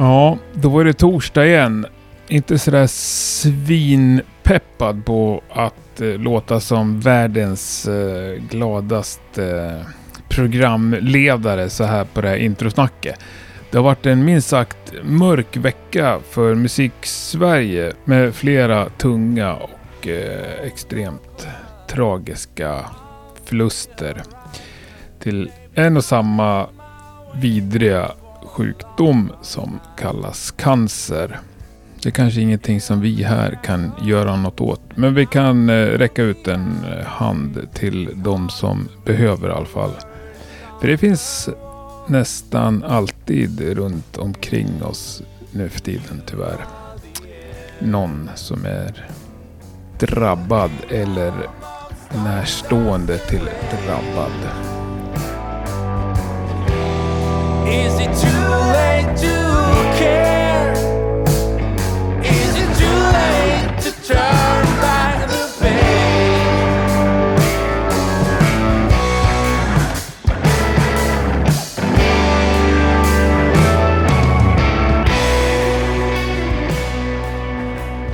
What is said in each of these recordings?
Ja, då var det torsdag igen. Inte sådär svinpeppad på att eh, låta som världens eh, gladaste eh, programledare så här på det här introsnacket. Det har varit en minst sagt mörk vecka för musik-Sverige med flera tunga och eh, extremt tragiska förluster till en och samma vidriga sjukdom som kallas cancer. Det är kanske ingenting som vi här kan göra något åt. Men vi kan eh, räcka ut en eh, hand till de som behöver i alla fall. För det finns nästan alltid runt omkring oss nu för tiden tyvärr. Någon som är drabbad eller närstående till drabbad.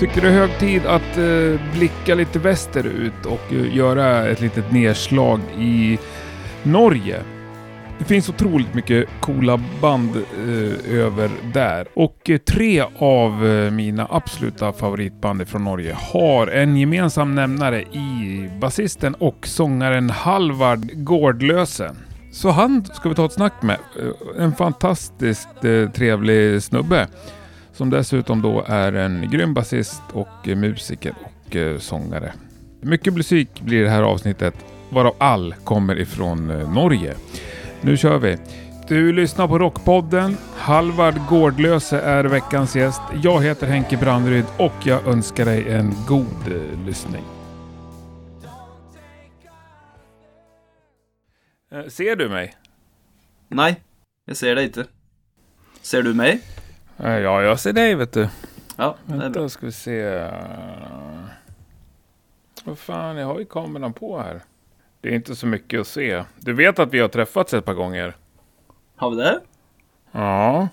Tycker det är hög tid att eh, blicka lite västerut och eh, göra ett litet nedslag i Norge. Det finns otroligt mycket coola band eh, över där. Och eh, tre av eh, mina absoluta favoritband från Norge har en gemensam nämnare i basisten och sångaren Halvard Gårdlöse. Så han ska vi ta ett snack med. Eh, en fantastiskt eh, trevlig snubbe. Som dessutom då är en grym basist och eh, musiker och eh, sångare. Mycket musik blir det här avsnittet, varav all kommer ifrån eh, Norge. Nu kör vi! Du lyssnar på Rockpodden. Halvard Gårdlöse är veckans gäst. Jag heter Henke Branderyd och jag önskar dig en god eh, lyssning. Eh, Ser du mig? Nej, jag ser dig inte. Ser du mig? Eh, Ja, jag ser dig vet du. Ja, det är Vänta, bra. ska vi se. Vad fan, jag har ju kameran på här. Det är inte så mycket att se. Du vet att vi har träffats ett par gånger? Har vi det? Ja.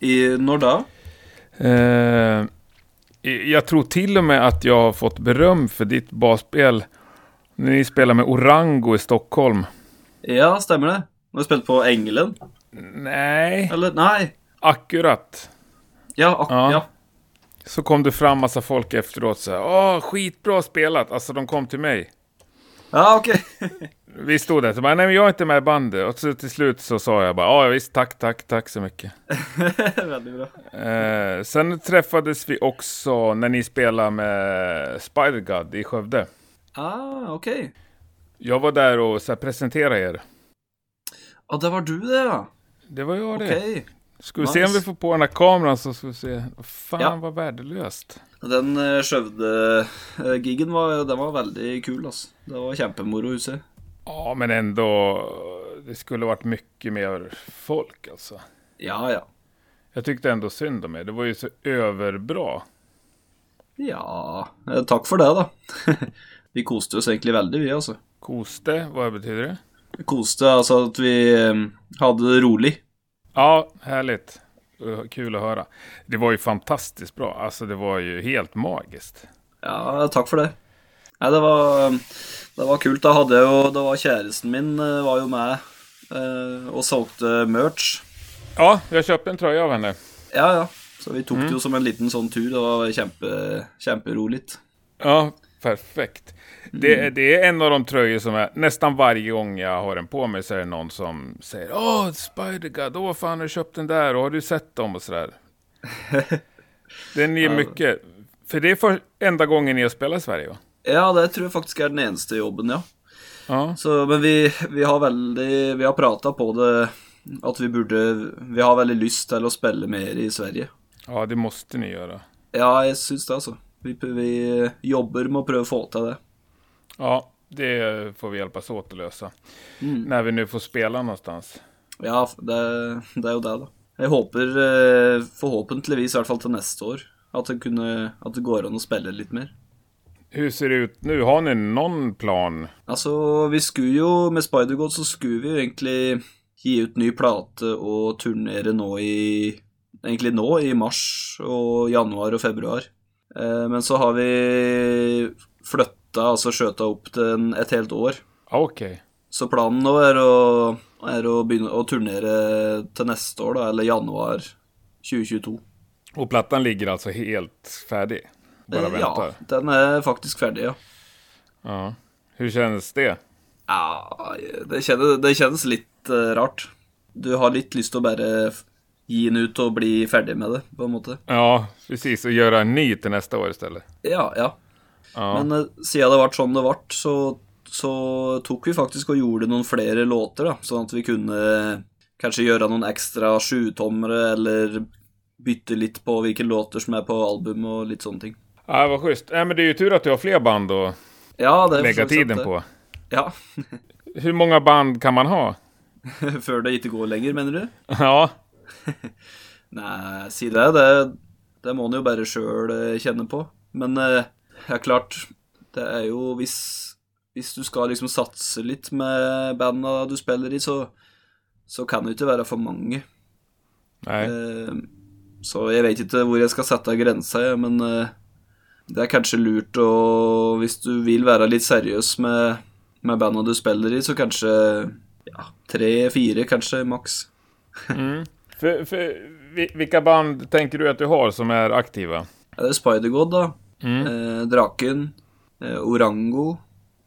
I når da? Eh, jag tror till och med att jag har fått beröm för ditt basspel. När ni spelar med Orango i Stockholm. Ja, stemmer det. Du har spilt på Engelen? Nej, Eller? Nei. akkurat. Ja, ak Ja. ja. Så kom det fram massa folk efteråt så här. Åh, skitbra spelat. Alltså de kom till mig. Ja, okej. Vi stod där och bara, nej men jag är inte med i bandet. Och så till slut så sa jag bara, ja visst, tack, tack, tack så mycket. Veldig bra. Eh, sen träffades vi också när ni spelade med Spider-God i Skövde. Ah, okej. Jag var där och så här, presenterade er. Ja, det var du det, ja. Det var jag det. Okej. Ska vi se om Nice. vi får på den här kameran så ska vi se. Fan Ja. vad värdelöst. Den uh, Skjøvde-gigen var, den var veldig kul, altså. Det var kjempemoro å se. Ja, men ändå. Det skulle varit mycket mer folk alltså. Ja, ja. Jag tyckte ändå synd om er. Det var ju så överbra. Ja, eh, takk for det, da. vi koste oss egentlig veldig, vi, altså. Koste, vad betyder det? Koste, altså at vi eh, hadde det rolig. Ja, härligt. Uh, Kul att höra. Det var ju fantastiskt bra. Alltså det var ju helt magiskt. Ja, takk for det. Nei, det var, det var. Da hadde jeg jo Det var kjæresten min eh, var jo med eh, og solgte merch. Ja, jag köpte en tröja av henne. Ja, ja. Så vi tok det jo som en liten sånn tur. Det var kjempe, kjemperoligt. Ja, perfekt. Det, det är en av de tröjor som är nästan varje gång jag har den på mig så är det någon som säger Åh, Spider-God, åh fan har du köpt den där och har du sett dem och sådär. Den ger mycket. För det är för enda gången ni har spelat i Sverige va? Ja, det tror jeg faktisk er den eneste jobben, ja. Ja. Så, men vi, vi har veldig Vi har prata på det at vi burde Vi har veldig lyst til å spille mer i Sverige. ja, det måste ni göra. Ja, jeg syns det, altså. Vi, vi jobber med prøve å få til det. Ja, det får vi hjälpas åt att lösa. Mm. När vi nu får spela någonstans. Ja, det, det er jo det, da. Jeg håper eh, forhåpentligvis, i hvert fall til neste år, at det, kunne, at det går an å spille litt mer. Hur ser det ut nu? Har ni någon plan? Altså, vi skulle jo Med Spider-God så skulle vi jo egentlig gi ut ny plate og turnere nå i egentlig nå, i mars og januar og februar. Eh, men så har vi flytta, altså skjøta opp til et helt år. Okej. Så planen nå er å, er å begynne å turnere til neste år, da, eller januar 2022. Och plattan ligger alltså helt färdig? Bara Eh, väntar? Ja, den er faktisk ferdig, ja. Ja. Hur känns det? Ja, det kjennes, det kjennes litt eh, rart. Du har litt lyst til å bare f- gi den ut og bli ferdig med det, på en måte. Ja, precis. Och göra en ny till nästa år istället. Ja, ja. Ja. Men eh, siden det ble sånn det ble, så, så tok vi faktisk og gjorde noen flere låter, da. Sånn at vi kunne kanskje gjøre noen ekstra sjutommere, eller bytte litt på hvilke låter som er på album, litt sånne ting. ja, vad schysst. Ja, men det är ju tur att du har fler band att Ja, lägga så tiden på. Ja. Hur många band kan man ha? Før det ikke går lenger, mener du? Ja, Nei, si det. Det, det må en jo bare sjøl kjenne på. Men eh, ja, klart, det er jo hvis, hvis du skal liksom satse litt med banda du spiller i, så, så kan det ikke være for mange. nej. Eh, så jeg vet ikke hvor jeg skal sette grensa, jeg, men eh, det er kanskje lurt å Hvis du vil være litt seriøs med, med banda du spiller i, så kanskje ja, tre-fire, kanskje maks. Mm. För, för, vi- vilka band tänker du att du har som är aktiva? Ja, det er Spider-God, da. Mm. Eh, Draken. Eh, Orango.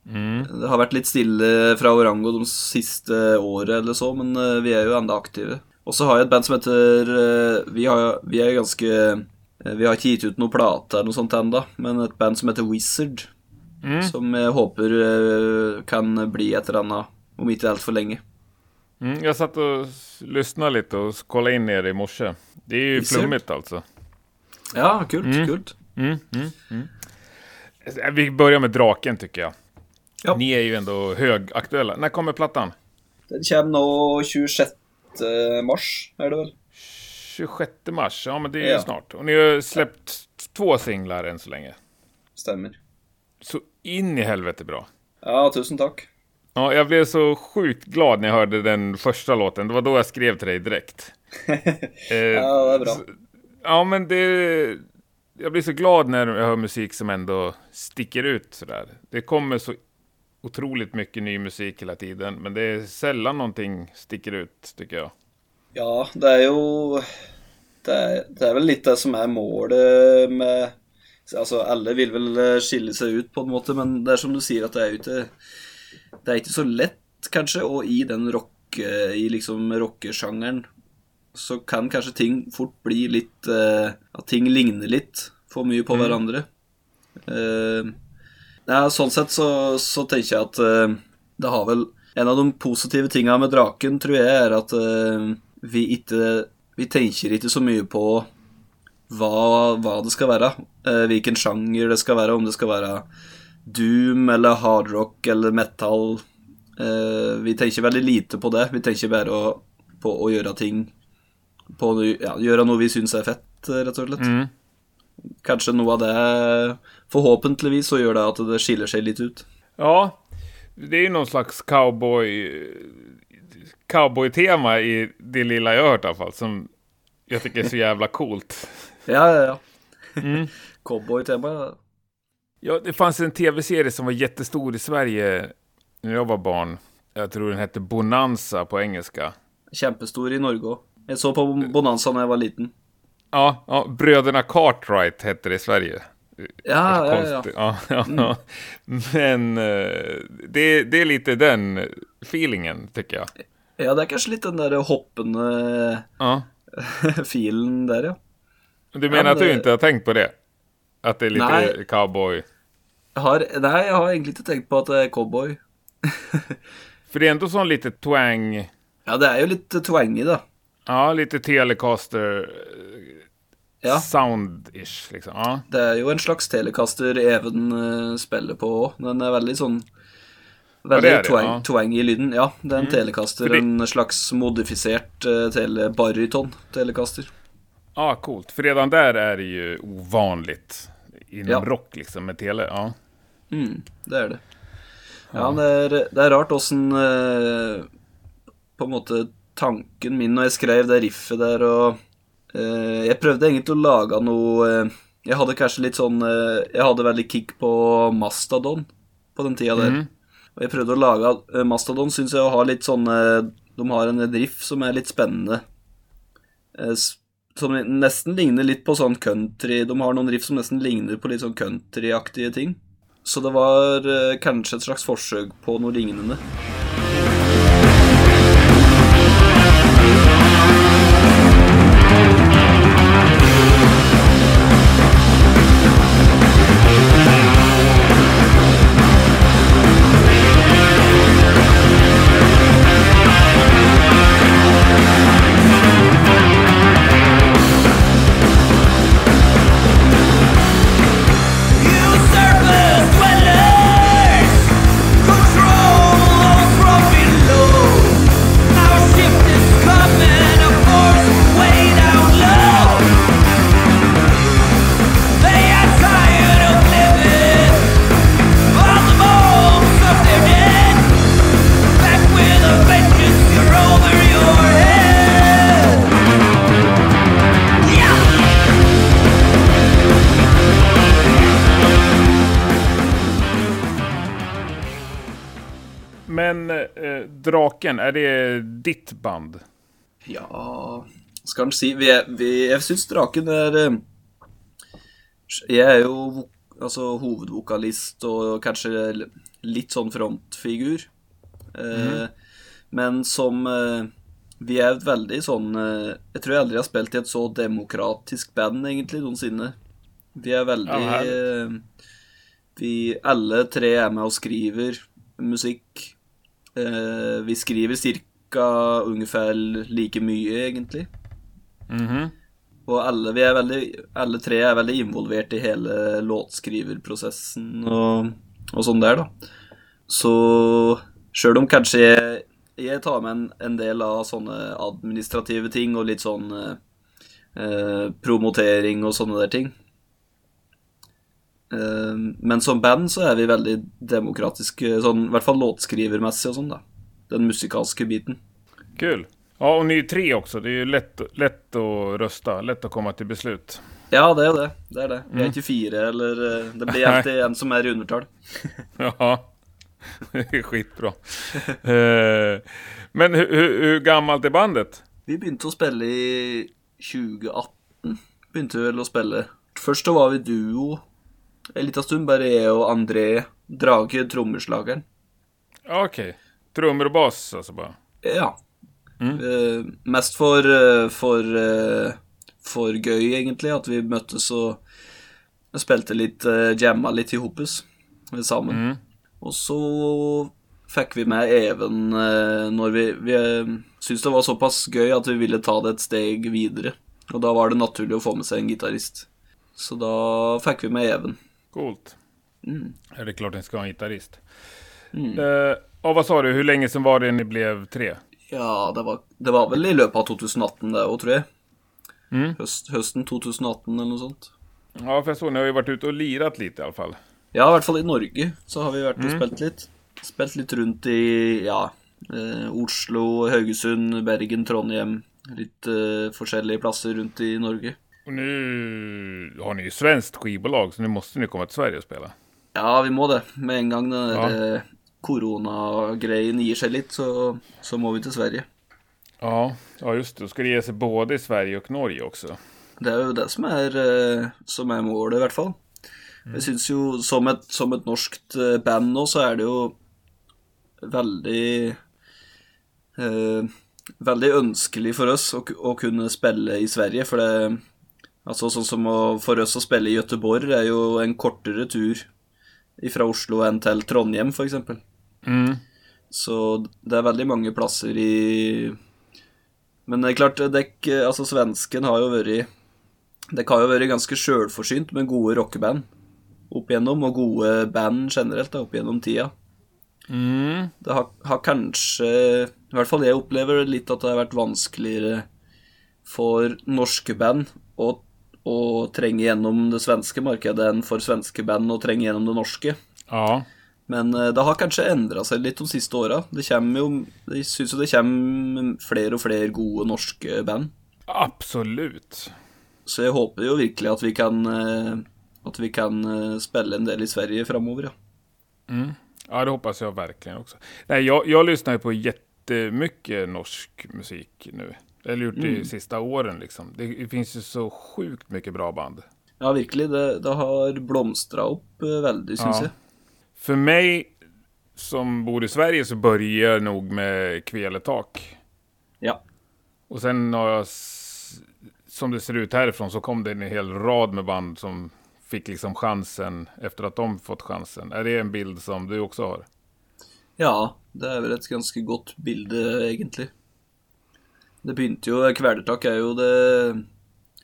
Mm. Det har vært litt stille fra Orango de siste året eller så, men eh, vi er jo enda aktive. Og så har jeg et band som heter Vi, har, vi er jo ganske Vi har ikke gitt ut noe plate eller noe sånt ennå, men et band som heter Wizard. Mm. Som jeg håper kan bli et eller annet om ikke altfor lenge. Mm. Jag satt lyssnade lite och s- kollade in er i morse. Det är ju Visst är det. flummigt alltså. Ja, kult. Mm. kult. Mm. Mm. Mm. Eh, Vi börjar med Draken tycker jag. Ja. Ni är ju ändå högaktuella. När kommer plattan? Den kommer nå 26. mars, er det vel? 26 mars, ja men det är ju Ja. snart. Och ni har släppt två singlar än så länge. Stemmer. Så in i helvete bra. Ja, tusen takk. Ja, jag blev så sjukt glad när jag hörde den första låten. Det var då jag skrev till dig direkt. Eh, Ja, det er bra. så- Ja, men det... Jag blir så glad när jag hör musik som ändå sticker ut sådär. Det kommer så otroligt mycket ny musik hela tiden, men det är sällan någonting sticker ut, tycker jag. Ja, det är ju, det är det är väl lite det som är målet med alltså alla vill väl skilja sig ut, på något sätt, men det är som du säger att det är ju inte, Det är inte så lätt kanske och i den rock... I liksom rockgenren så kan kanskje ting fort bli litt eh, At ting ligner litt for mye på hverandre. Eh, ja, sånn sett så, så tenker jeg at eh, det har vel En av de positive tinga med Draken, tror jeg, er at eh, vi ikke Vi tenker ikke så mye på hva, hva det skal være. eh, hvilken sjanger det skal være, om det skal være doom eller hardrock eller metal. Eh, vi tenker veldig lite på det. Vi tenker bare å, på å gjøre ting på, ja, Gjøre noe vi syns er fett, rett og slett. Mm. Kanskje noe av det Forhåpentligvis så gjør det at det skiller seg litt ut. Ja, det är ju någon slags cowboy... Cowboy-tema i det lilla jag har hört i alla fall, som jag tycker är så jävla coolt. Ja, ja, ja. Mm. Cowboytema. Ja, det fanns en tv-serie som var jättestor i Sverige när jag var barn. Jag tror den hette Bonanza på engelska. Kjempestor i Norge òg. Jeg så på Bonanza da jeg var liten. Ja, ja Bröderna Cartwright hette det i Sverige. Ja, ja, ja. Ja, ja, ja. Men eh, det, det är lite den feelingen, tycker jag. Ja, det er kanskje litt den der hoppende Ja. filen der, ja. Du menar men att du det- inte har tänkt på det? Att det är lite Nej. cowboy? Har, nei, jeg har egentlig ikke tenkt på at det er cowboy. För det är ändå sån lite twang, Ja, det er jo litt twangy, da. Ja, lite Telecaster Ja. sound-ish liksom. Ja. Det er jo en slags telekaster Even eh, spiller på òg. Den er veldig sånn Veldig det er det, twang, ja. Mm. twang i lyden. Ja, det er en telekaster. Fordi- En slags modifisert uh, tele, baryton-telekaster. ja, coolt. För redan där är det ju ovanligt inom Ja. rock liksom med tele. Ja. Mm, det er det. Ja, det er, det er rart åssen eh, På en måte tanken min når jeg skrev det riffet der, og Eh, jeg prøvde egentlig å lage noe eh, Jeg hadde kanskje litt sånn eh, Jeg hadde veldig kick på Mastadon på den tida der. Og jeg prøvde å lage eh, Mastadon, syns jeg har litt sånne De har en riff som er litt spennende. Eh, Som nesten ligner litt på sånn country De har noen riff som nesten ligner på litt sånn countryaktige ting. Så det var eh, kanskje et slags forsøk på noe lignende. Draken, är det ditt band? Ja Skal en si vi vi, Jeg syns Draken er eh, Jeg er jo vo- altså, hovedvokalist og kanskje l- litt sånn frontfigur. Eh, Men som eh, Vi et veldig sånn eh, Jeg tror jeg aldri har spilt i et så demokratisk band, egentlig, noensinne. Vi er veldig Ja, Vi alle tre er med og skriver musikk. Eh, vi skriver cirka ungefär like mye, egentlig. Mhm. Og alle, vi er veldig, alle tre er veldig involvert i hele låtskriverprosessen og, og sånn der, da. Så sjøl om kanskje jeg, jeg tar med en, en del av sånne administrative ting og litt sånn eh, eh, promotering og sånne der ting Men som band så er vi veldig demokratiske, sånn, i hvert fall låtskrivermessig og sånn, da. Den musikalske biten. Kul. Ja, och ni är tre också. Det är ju lätt, lätt att rösta, lätt att komma till beslut. Ja, det er det. Det er det. Vi er ikke fire, eller eh, Det blir alltid en som er i undertall. Ja, det är skitbra. Eh, Men hur, hur, hur gammalt är bandet? Vi begynte å spille i 2018. Begynte vi vel å spille. Først så var vi duo en liten stund, bare jeg og André Drage, trommeslageren. Okej. Trummor och bas alltså bara. Ja. Eh, mest for, eh, for, eh, for gøy, egentlig, at vi møttes og spilte litt, uh, jamma litt i hopus sammen. Mm. Og så fikk vi med Even når vi, vi syntes det var såpass gøy at vi ville ta det et steg videre. Og da var det naturlig å få med seg en gitarist. Så da fikk vi med Even. Coolt. Mm. Ja, det är klart ni ska ha en gitarrist. Eh, ja, vad sa du? Hur länge sedan var det ni blev tre? Ja, det var, det var vel i løpet av 2018 det tror jeg. Mm. Høst, høsten 2018 eller noe sånt. Ja, för jag såg ni har ju varit ute och lirat lite i alla fall. Ja, i hvert fall i Norge så har vi vært og spilt litt. Spilt litt rundt i ja, eh, Oslo, Haugesund, Bergen, Trondheim. Litt eh, forskjellige plasser rundt i Norge. Och nu har ni ju svenskt skivbolag, så nu måste ni komma till Sverige och spela. Ja, vi må det. Med en gang den Ja. der, koronagreien gir seg litt, så, så må vi til Sverige. Ja, ja just det. Då ska det ge sig både i Sverige och Norge också. Det er jo det som er, eh, som er målet, i hvert fall. Jeg syns jo, som et, som et norskt eh, band nå, så er det jo veldig eh, Veldig ønskelig for oss å kunne spille i Sverige, for det Altså sånn som å, for oss å spille i Göteborg er jo en kortere tur fra Oslo enn til Trondheim, f.eks. Mm. Så det er veldig mange plasser i Men det er klart, dekk, altså svensken har jo vært Dekk har jo vært ganske sjølforsynt med gode rockeband opp igjennom, og gode band generelt da, opp igjennom tida. Mm. Det har, har kanskje I hvert fall jeg opplever litt at det har vært vanskeligere for norske band å, å trenge gjennom det svenske markedet enn for svenske band å trenge gjennom det norske. Ja. Men eh, det har kanskje endra seg litt de siste åra. Det kommer jo Jeg syns jo det kommer flere og flere gode norske band. Absolut. Så jeg håper jo virkelig at vi kan eh, At vi kan eh, spille en del i Sverige framover, ja. Ja, det hoppas jag verkligen också. Nej, jag, jag lyssnar ju på jättemycket norsk musik nu. Eller gjort det de sista åren liksom. Det finns ju så sjukt mycket bra band. Ja, virkelig. Det, det har blomstra opp eh, veldig, syns Ja. jeg. För mig som bor i Sverige så börjar jag nog med Kveletak. Ja. Och sen har jag, som det ser ut härifrån, så kom det en hel rad med band som fick liksom chansen efter att de fått chansen. Är det en bild som du också har? Ja, det er vel et ganske godt bilde, egentlig. Det begynte jo Kvelertak er jo det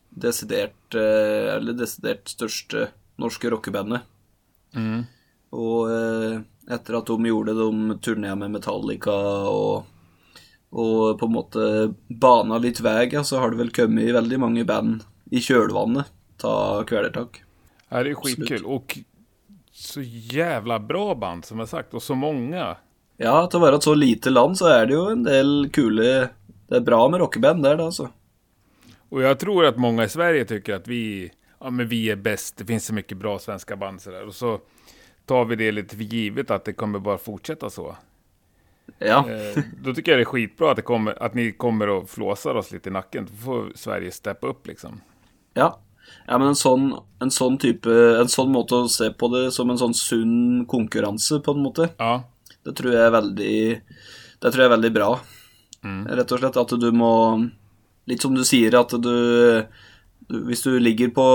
desidert eh, Eller desidert største norske rockebandet. Og eh, etter at de gjorde de turné med Metallica og, og på en måte bana litt vei, så har det vel kommet veldig mange band i kjølvannet av Kvelertak. Ja, det är skitkul. Och så jävla bra band som jag sagt. Och så många. Ja, til å være et så lite land, så er det jo en del kule Det er bra med rockeband der, da, altså. Och jag tror att många i Sverige tycker att vi, ja, men vi är bäst. Det finns så mycket bra svenska band sådär. Och så tar vi det lite för givet att det kommer bara fortsätta så. Ja. Eh, då tycker jag det är skitbra att, det kommer, att ni kommer och flåsar oss lite i nacken. Då får Sverige steppa upp liksom. Ja. ja, men en sånn, en sånn type En sånn måte å se på det som en sånn sunn konkurranse, på en måte, Ja, det tror jeg er veldig Det tror jeg er veldig bra. Rett og slett at du må Litt som du sier, at du, du Hvis du ligger på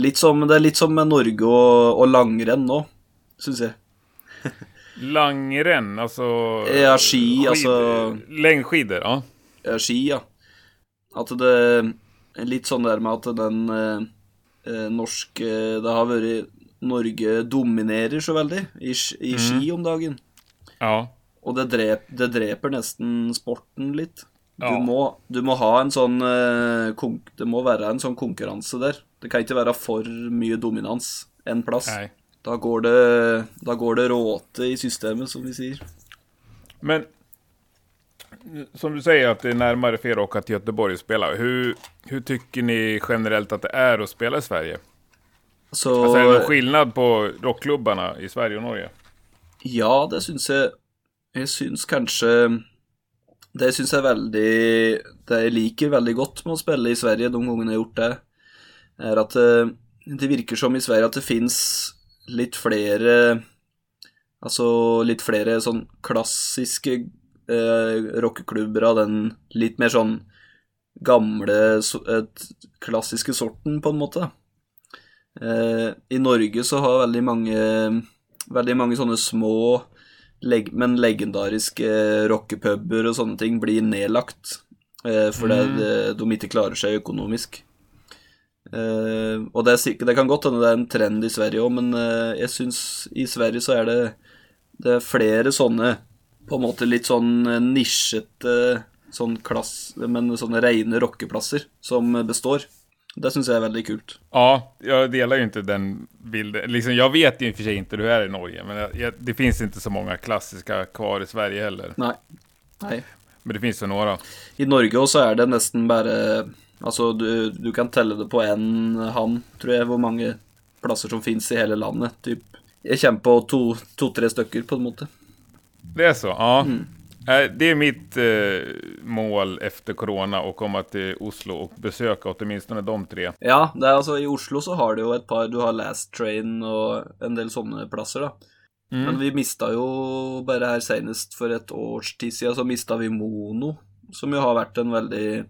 Litt som, Det er litt som med Norge og, og langrenn nå, syns jeg. langrenn, alltså... Ja, ski, alltså- Längdskidor, ja. Ja, ski, ja. At det litt sånn der med at den eh, eh, norske Det har vært Norge dominerer så veldig i, i ski om dagen. Ja, Og det, drep, det dreper nesten sporten litt. Du, Ja. må, du må ha en sånn eh, Det må være en sånn konkurranse der. Det kan ikke være for mye dominans en plass. nej. Da går det Da går det råte i systemet, som vi sier. Men som du säger att det är närmare för er att åka till Göteborg och spela. Hur, hur tycker ni generellt att det är att spela i Sverige? Så Alltså är det någon skillnad på rockklubbarna i Sverige och Norge? Ja, det syns jeg Jeg syns kanskje Det syns jeg veldig Det jeg liker veldig godt med å spille i Sverige de gangene jeg har gjort det, er at det, eh, det virker som i Sverige at det fins litt flere Altså litt flere sånn klassiske eh, rockeklubber av den litt mer sånn gamle, so- et, klassiske sorten, på en måte. Eh, I Norge så har veldig mange Veldig mange sånne små, leg men legendariske rockepuber og sånne ting blir nedlagt eh, fordi de, de ikke klarer seg økonomisk. Eh, og det, sikkert, det kan godt hende det er en trend i Sverige òg, men eh, jeg syns i Sverige så er det, det er flere sånne på en måte litt sånn eh, nisjete sånn klass, men sånne rene rockeplasser som består. Det syns jeg er veldig kult. Ja, jag delar ju inte den bilden. Liksom, jag vet ju i och för sig inte hur det är i Norge, men jag, jag, det finns inte så många klassiska kvar i Sverige heller. Nei. Nei. Men det finns ju några. I Norge også er det nesten bare Altså, du, du kan telle det på én hand, tror jeg, hvor mange plasser som fins i hele landet. Typ. Jeg kommer på to- to-tre stykker, på en måte. Det är så? Ja. Eh, Det är mitt eh, mål efter corona att komma till Oslo och besöka åtminstone de tre. Ja, det er altså i Oslo så har du jo et par Du har Last Train og en del sånne plasser, da. Men vi mista jo bare her senest for et års tid siden, så mista vi Mono, som jo har vært en veldig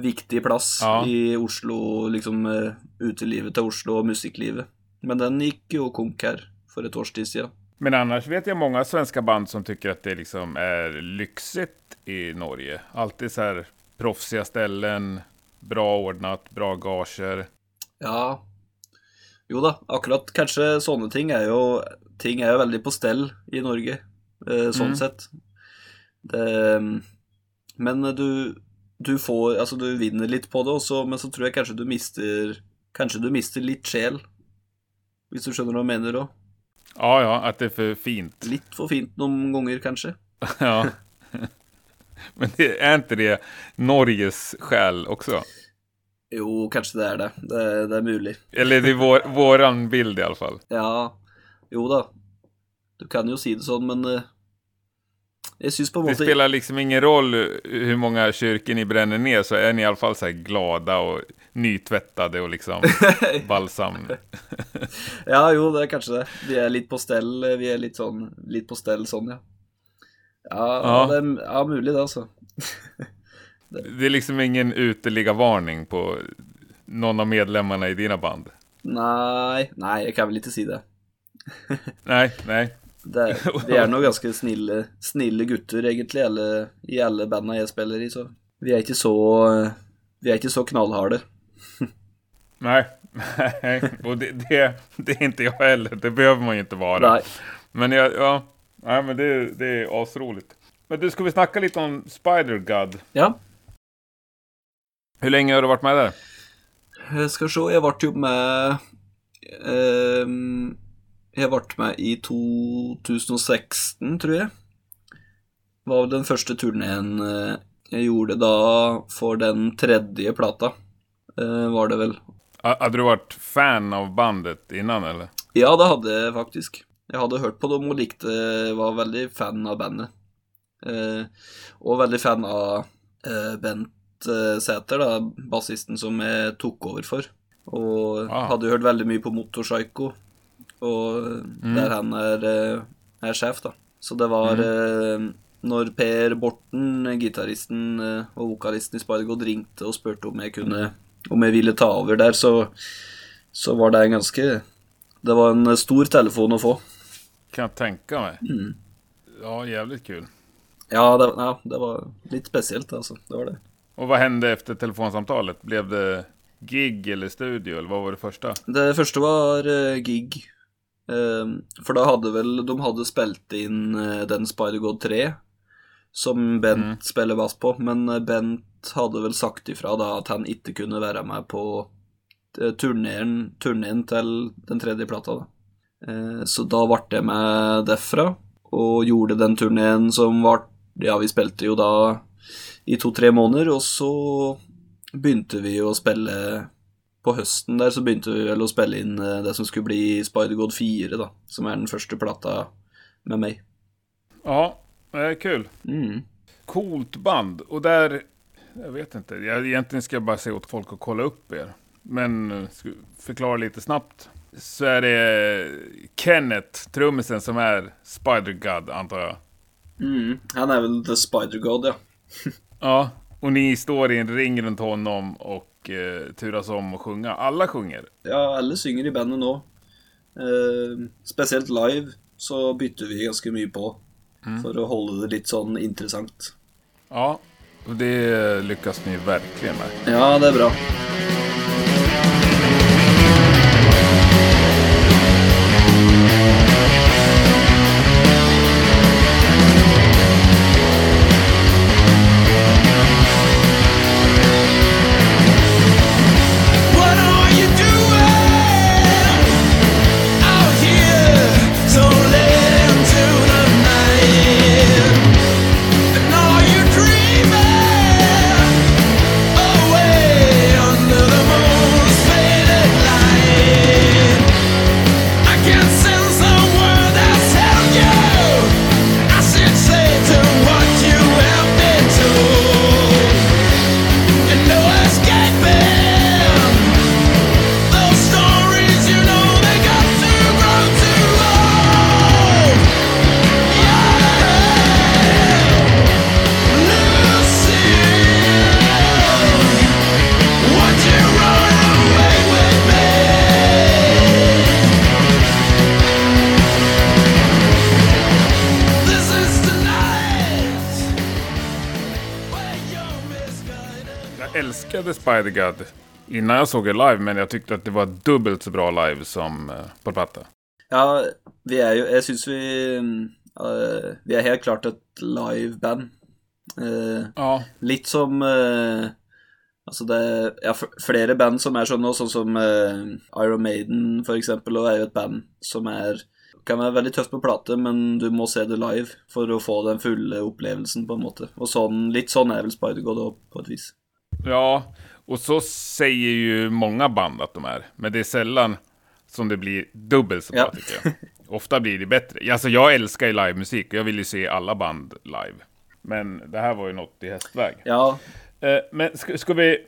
viktig plass Ja. i Oslo, liksom eh, utelivet til Oslo og musikklivet. Men den gikk jo konk her for et års tid siden. Men annars vet jag många svenska band som tycker att det liksom är lyxigt i Norge. Alltid så här proffsiga ställen, bra ordnat, bra gager. Ja. Jo da, akkurat kanskje sånne ting er jo Ting er jo veldig på stell i Norge, eh, sånn Mm. sett. Det, men du Du får Altså, du vinner litt på det også, men så tror jeg kanskje du mister Kanskje du mister litt sjel. Hvis du skjønner hva jeg mener òg. Ja, ja, att det är för fint. Litt for fint noen ganger, kanskje. Ja. Men det, är inte det Norges själ också? Jo, kanske det är det. Det, det är möjligt. Eller det är vår, våran bild i alla fall. Ja, jo da. Du kan ju säga det så, men jag syns på Det spelar liksom ingen roll hur många kyrkor ni bränner ner så är ni i alla fall så glada och nytvättade och liksom balsam. Ja, jo, det är kanske det. Vi är lite på ställ, vi är lite sån, lite på ställ sån, ja. Ja, Ja. det är ja, möjligt det alltså. Det är liksom ingen uteliggarvarning på någon av medlemmarna i dina band. Nej, nej, jag kan väl inte säga det. Nej, nej. det vi är nog ganska snille, snille gutter egentligen alle, i alla banden jag spelar i, så vi är inte så, vi är inte så knallharde. Nej, nej. Och det, det, det är inte jag heller. Det behöver man ju inte vara. Nej. Men jag, ja, nej, men det, det är asroligt. Men du, ska vi snacka lite om Spider-God? Ja, Hur länge har du varit med där? jag ska se, jag vart ju med, ehm, jag vart med i 2016 tror jag. Var väl den första turnén eh, jag gjorde då för den tredje platta. Eh, var det väl. Ha- Hade du varit fan av bandet innan eller? Ja, det hade jag faktiskt. Jag hade hört på dem och likte, var väldigt fan av bandet. Eh, och väldigt fan av eh, Bent eh, Säter, då, basisten som jag tog över för. Och Ah. hade hört väldigt mycket på Motorpsycho. Och där han är, eh, är chef då. Så det var eh, när Per Borten, gitarristen eh, och vokalisten i Spider-God ringte och spurte om jag kunde, om jag ville ta över där så, så var det en ganska, det var en stor telefon att få. Kan jag tänka mig. Mm. Ja, jävligt kul. Ja det, ja, det var lite speciellt alltså, det var det. Och vad hände efter telefonsamtalet? Blev det gig eller studio? Eller vad var det första? Det första var eh, gig. Ehm, för då hade väl, de hade spelat in eh, den Spider-God 3 som Bent spelar bass på, men eh, Bent hade väl sagt ifrån då att han inte kunde vara med på eh, turnén, turnén till den tredje plattan. Då. Eh, så då vart det med derfra och gjorde den turnén som var, ja vi spelade ju då i to-tre måneder, och så begynte vi å spille På høsten der så begynte vi vel å spille inn eh, det som skulle bli Spider-God 4, da. Som er den første plata med meg. Ja, det är kul. Mm. Coolt band. Och där, jag vet inte, jag, egentligen ska jag bara säga åt folk att kolla upp er. Men eh, förklara lite snabbt. Så är det Kenneth, trummisen, som är Spider-God, antar jag. Mm. Han er vel The Spider-God, ja. Ja, och ni står i en ring runt honom och eh, turas om att sjunga. Alla sjunger. Ja, alle synger i bandet nå. Eh, spesielt live så bytter vi ganske mye på. For å holde det litt sånn interessant. Ja, och det lyckas ni verkligen med. Ja, det er bra. Älskade Spider-God innan jag såg er live, men jag tyckte att det var dubbelt så bra live som eh, på platta. Ja, vi er jo Jeg syns vi eh, Vi er helt klart et liveband. Uh, Ja, litt som eh, Altså det er ja, f- flere band som er sånn nå, sånn som eh, Iron Maiden for eksempel, og er jo et band som er kan være veldig tøft på plate, men du må se det live for å få den fulle opplevelsen, på en måte. Og sånn, litt sånn är väl Spider-God på ett vis. Ja, och så säger ju många band att de är. Men det är sällan som det blir dubbelt så bra Ja. tycker jag. Ofta blir det bättre. Alltså jag älskar ju livemusik och jag vill ju se alla band live. Men det här var ju något i hästväg. Ja, Eh, men ska, ska vi...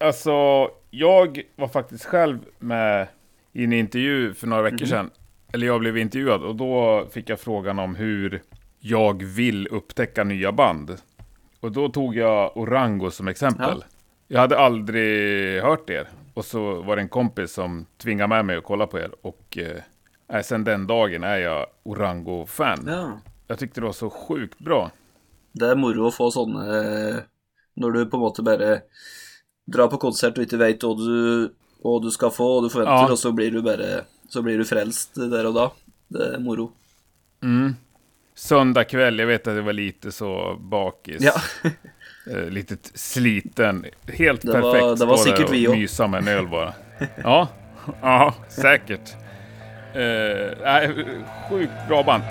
Alltså, jag var faktiskt själv med i en intervju för några veckor sedan. Eller jag blev intervjuad och då fick jag frågan om hur jag vill upptäcka nya band. Och då tog jag Orango som exempel. Ja. Jag hade aldrig hört er. Och så var det en kompis som tvingade med mig att kolla på er. Och eh, sen den dagen är jag Orango-fan. ja. Jag tyckte det var så sjukt bra. Det er moro å få sånne eh, Når du på en måte bare drar på konsert og ikke vet hva du, hva du skal få, og du forventer, Ja. og så blir du bare Så blir du frelst der og da. Det er moro. Mm. Söndag kväll, jag vet att jag var lite så bakis. Ja. Eh, lite sliten. Helt Det var- perfekt. det var stå där säkert och vi också. mysa med en öl bara. ja, ja, säkert. Eh, sjukt bra band.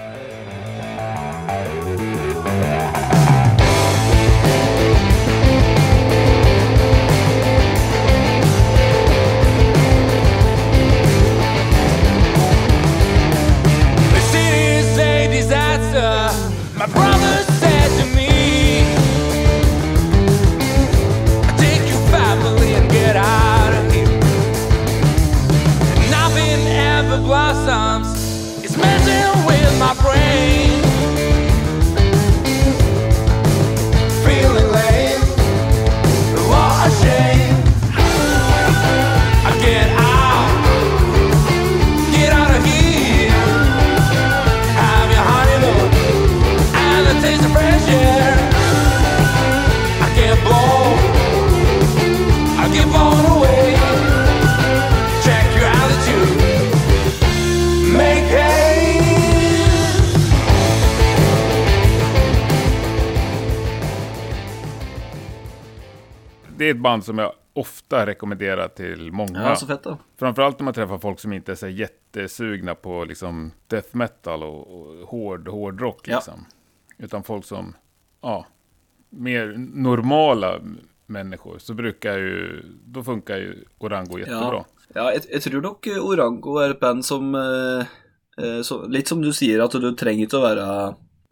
Är ett band som jag ofta rekommenderar till många. Ja, så fett, da. Framförallt när man träffar folk som inte är så jättesugna på liksom death metal och, och hård Ja. liksom. Utan folk som, ja, mer normala människor. Så brukar ju, då funkar ju Orango jättebra. Ja, ja jeg, jeg tror nok eh, Orango er et band som eh, eh, så, Litt som du sier, at du trenger ikke å være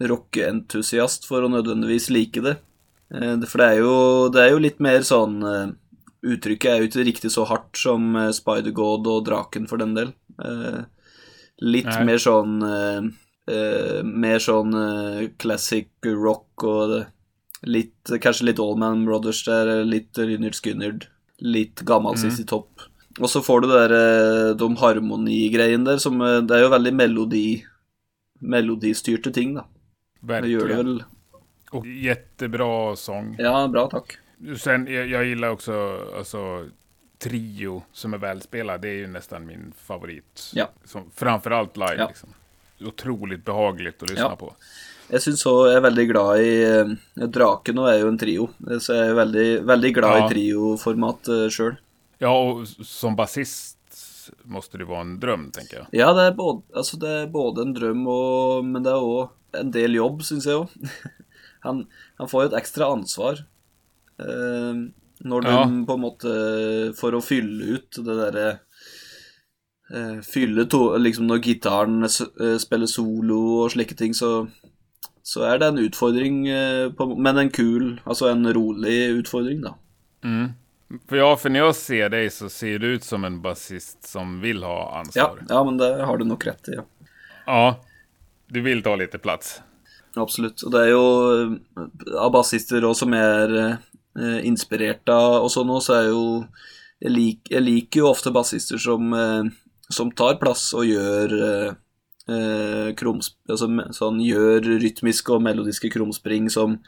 rockeentusiast for å nødvendigvis like det. Eh, det- For det er jo, det er jo litt mer sånn eh, Uttrykket er jo ikke riktig så hardt som eh, Spider-God og Draken, for den del. Litt Nei. mer sånn Mer sånn classic rock og det, litt Kanskje litt Allman Brothers der, litt Lynyrd Skynyrd. Litt gammel Mm. Sissy Topp. Og så får du der, eh, de harmonigreiene der, som Det er jo veldig melodi melodistyrte ting, da. Det gjør det Verkligen. vel. Och jättebra sång. Ja, bra, takk. Sen, jag, jag gillar också alltså, Trio som är välspelad. Det är ju nästan min favorit. Ja. Som, framförallt live. Ja. Liksom. Otroligt behagligt att lyssna Ja. på. Jeg syns òg jeg er veldig glad i eh, Draken og er jo en trio, så jeg er veldig, veldig glad Ja. i trioformat uh, sjøl. Ja, och som basist måste det vara en dröm, tänker jag. Ja, det er, både, altså det er både en drøm, og, men det er òg en del jobb, syns òg. Han, han får jo et ekstra ansvar eh, når de Ja. på en måte For å fylle ut det derre eh, Fylle to Liksom når gitaren eh, spiller solo og slike ting, så så er det en utfordring, eh, på, men en kul, altså en rolig utfordring, da. Mm. För ja, för när jag ser dig så ser du ut som en basist som vill ha Ja, ansvar. ja, men det har du nok rett i. ja. Ja, du vill ta lite plats. Absolutt. Og det er jo eh, av bassister også som er eh, inspirert av og sånn òg, så er jo jeg, lik, jeg liker jo ofte bassister som, eh, som tar plass og gjør eh, kroms, altså, sånn, gjør rytmiske og melodiske krumspring som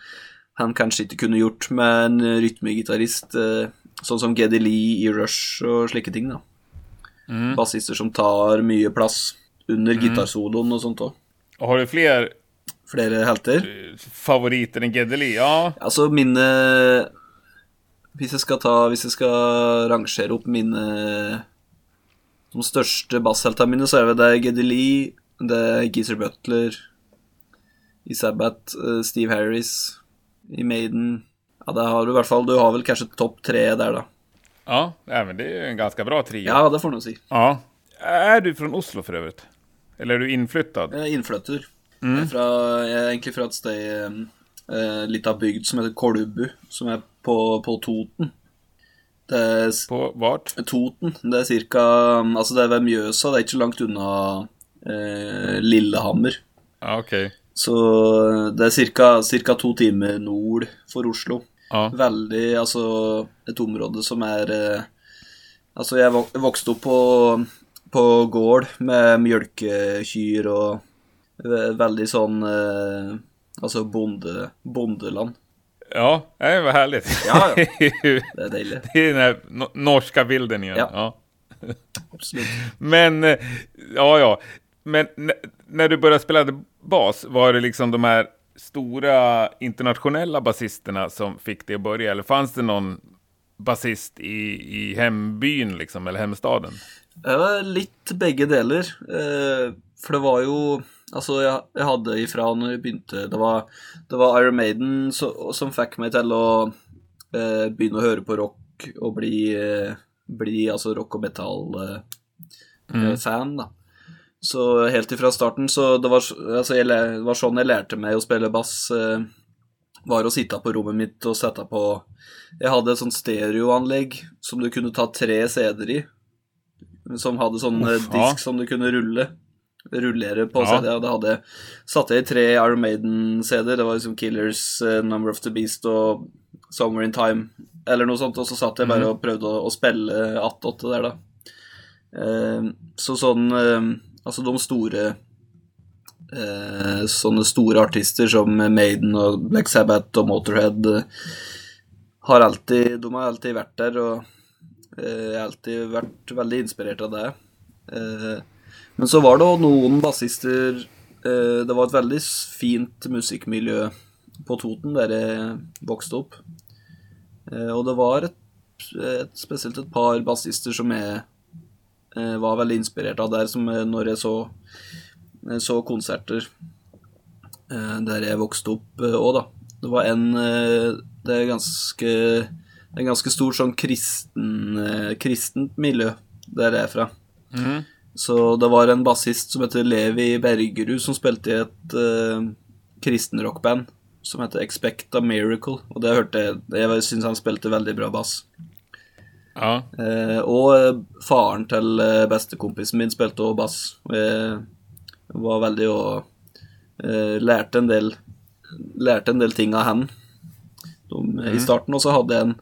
han kanskje ikke kunne gjort med en rytmegitarist, eh, sånn som Geddy Lee i Rush og slike ting. da. Mm. Bassister som tar mye plass under gitarsoloen og sånt òg. Har du fler Flere helter. eh, favoriter än Gedeli? Ja, Altså mine Hvis jeg skal ta Hvis jeg skal rangere opp mine De største bassheltene mine, så er det Lee, Det er Geezer Butler i Sabbath, eh, Steve Harris i Maiden. Ja, det har du i hvert fall. Du har vel kanskje topp tre der, da. Ja, ja, men det är en ganska bra trio. Ja, det får du si. Ja. Är du från Oslo för övrigt? Eller är du inflyttad? Jeg er innflytter. Er fra, jeg er egentlig fra et sted eh, litt av bygd som heter Kolbu, som er på, på Toten. Det er På vart? Toten. Det er cirka Altså, det er ved Mjøsa, det er ikke langt unna eh, Lillehammer. Ja, okej. Så det er cirka to timer nord for Oslo. Ja. Veldig Altså et område som er eh, Altså, jeg vok- vokste opp på, på gård med mjølkekyr og ve- veldig sånn eh, Altså bonde, bondeland. Ja, det var härligt. Ja, ja. det är ju- dejligt. det är den här no- norska bilden igen. Ja. Ja. Men, eh, ja, ja. Men när du började spela bas, var det liksom de här stora internationella basisterna som fick dig att börja? Eller fanns det någon basist i, i hembyn, liksom, eller hemstaden? Det var litt begge deler. Eh, for det var jo Altså, jeg, jeg hadde ifra når jeg begynte Det var, det var Iron Maiden så, som fikk meg til å eh, begynne å høre på rock og bli, eh, bli altså rock og metal-fan, da. Så helt ifra starten så det var, altså, jeg, det var sånn jeg lærte meg å spille bass. Eh, var å sitte på rommet mitt og sette på Jeg hadde et sånt stereoanlegg som du kunne ta tre CD-er i som hadde sånn eh, disk som du kunne rulle. Rullere på Ja. CD. Og det hadde satte jeg i tre Iron Maiden-CD-er. Det var liksom Killers, eh, Number of the Beast og Somewhere in Time, eller noe sånt. Og så satt jeg bare Mhm. og prøvde å, å spille 8-8 der, da. Eh, så sånn eh, Altså de store Sånne store artister som Maiden og Black Sabbath og Motorhead har alltid De har alltid vært der, og jeg har alltid vært veldig inspirert av det. Eh, men så var det også noen bassister eh, Det var et veldig fint musikkmiljø på Toten, der jeg vokste opp. Eh, og det var et, et, spesielt et par bassister som jeg eh, var veldig inspirert av der, som eh, når jeg så, så konserter eh, der jeg vokste opp òg, eh, da. Det var en eh, Det er ganske det er en ganske stor sånn kristen, eh, kristent miljø der jeg er fra. -hmm. Så det var en bassist som heter Levi Bergerud, som spilte i et uh, kristenrockband som heter Expect a Miracle. Og det hørte jeg Jeg syns han spilte veldig bra bass. Ja. Eh, og eh, faren til eh, bestekompisen min spilte også bass. Jeg var veldig og eh, lærte en del Lærte en del ting av han De, i starten. Og så hadde jeg en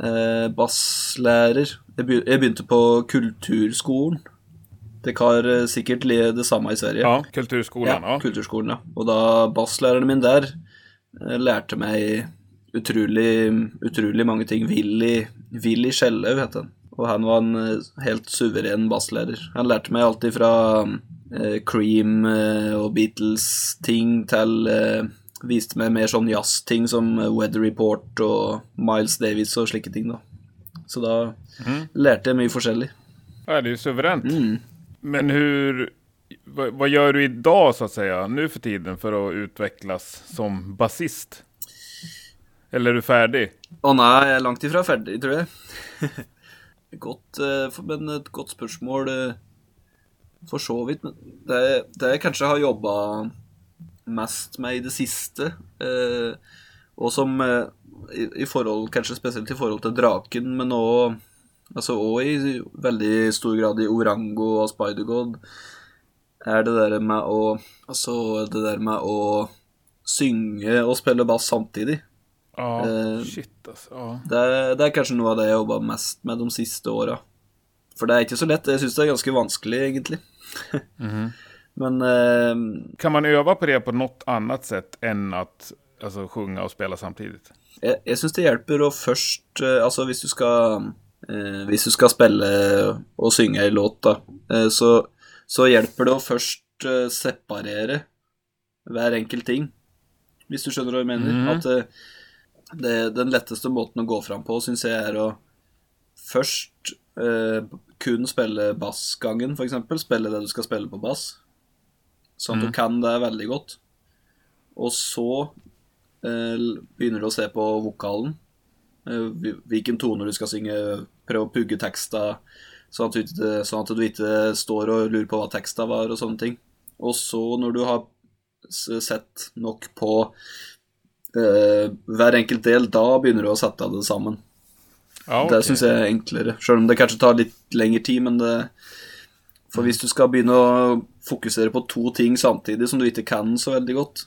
eh, basslærer. Begy jeg begynte på kulturskolen. Det har eh, sikkert li- det samme i Sverige. ja, kulturskolan. Ja. Kulturskolen, ja. Og da basslæreren min der eh, lærte meg utrolig, utrolig mange ting. Willy, Willy Skjellaug het han. Og han var en eh, helt suveren basslærer. Han lærte meg alltid fra eh, Cream eh, og Beatles-ting til eh, Viste meg mer sånn jazz-ting som Weather Report og Miles Davis og slike ting, da. Så da lærte jeg mye forskjellig. ja, det är ju suveränt. Mm. Men hur... Vad, vad gör du idag, så att säga, nu för tiden, för att utvecklas som basist? Eller är du färdig? Åh nej, jag är långt ifrån färdig tror jag. gott, eh, men ett gott spörsmål eh, för så vidt. Men det, det jag kanske har jobbat mest med i det sista. Eh, och som i, i forhold, kanske speciellt i förhållande till Draken, men också altså også i veldig stor grad i Orango og Spider-God, er det der med å Altså det der med å synge og spille bass samtidig. Ja, Eh, shit alltså. Ja. Det det er kanskje noe av det jeg har jobba mest med de siste åra. For det er ikke så lett. Jeg syns det er ganske vanskelig, egentlig. Men eh, Kan man öva på det på något annat sätt än att alltså, sjunga och spela samtidigt? jeg, jeg syns det hjelper å først eh, Altså, hvis du skal eh, Hvis du skal spille og synge ei låt, da, eh, så, så hjelper det å først eh, separere hver enkelt ting. Hvis du skjønner hva jeg mener? Mhm. At eh, det, den letteste måten å gå fram på, syns jeg, er å først eh, kun spille bassgangen, f.eks. Spille det du skal spille på bass. sånn at du kan det veldig godt. Og så eh, begynner du å se på vokalen. Hvil- hvilken toner du skal synge, prøve å pugge teksta, sånn at, du sånn at du ikke står og lurer på hva teksta var, og sånne ting. Og så, når du har sett nok på eh, hver enkelt del, da begynner du å sette det sammen. Ja, Det okej. syns jeg er enklere. Selv om det kanskje tar litt lengre tid, men det For hvis du skal begynne å fokusere på to ting samtidig som du ikke kan så veldig godt,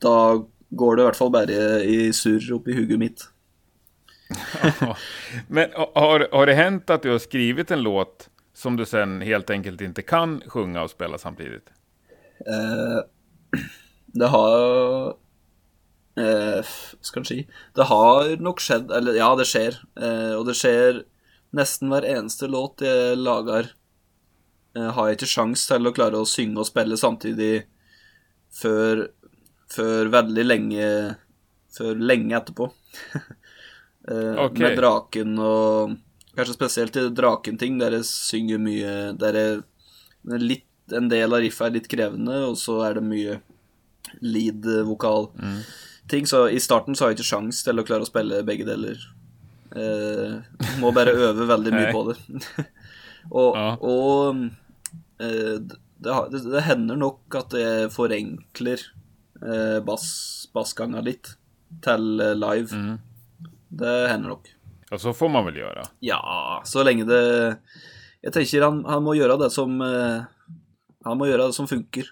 da går det i hvert fall bare i surr oppi huget mitt. Men har, har det hänt att du har skrivit en låt som du sen helt enkelt inte kan sjunga och spela samtidigt? Uh, det har Uh, ska skal en si? Det har nok skjedd Eller ja, det skjer. Uh, eh, og det skjer nesten hver eneste låt jeg lager. Uh, har jeg ikke sjans til å klare å synge og spille samtidig før, før veldig lenge Før lenge etterpå. eh, Ok. Med draken og Kanskje spesielt i drakenting, der jeg synger mye Der jeg litt, en del av riffet er litt krevende, og så er det mye lead-vokal-ting. Så i starten så har jeg ikke sjans til å klare å spille begge deler. Eh, må bare øve veldig mye Nei. på det. og Ja. og eh, det, det, det hender nok at jeg forenkler eh, bass, bassganga litt til eh, live. Mm. Det hender nok. Ja, så får man väl göra. Ja, så lenge det Jeg tenker han, han må gjøre det som eh, Han må gjøre det som funker,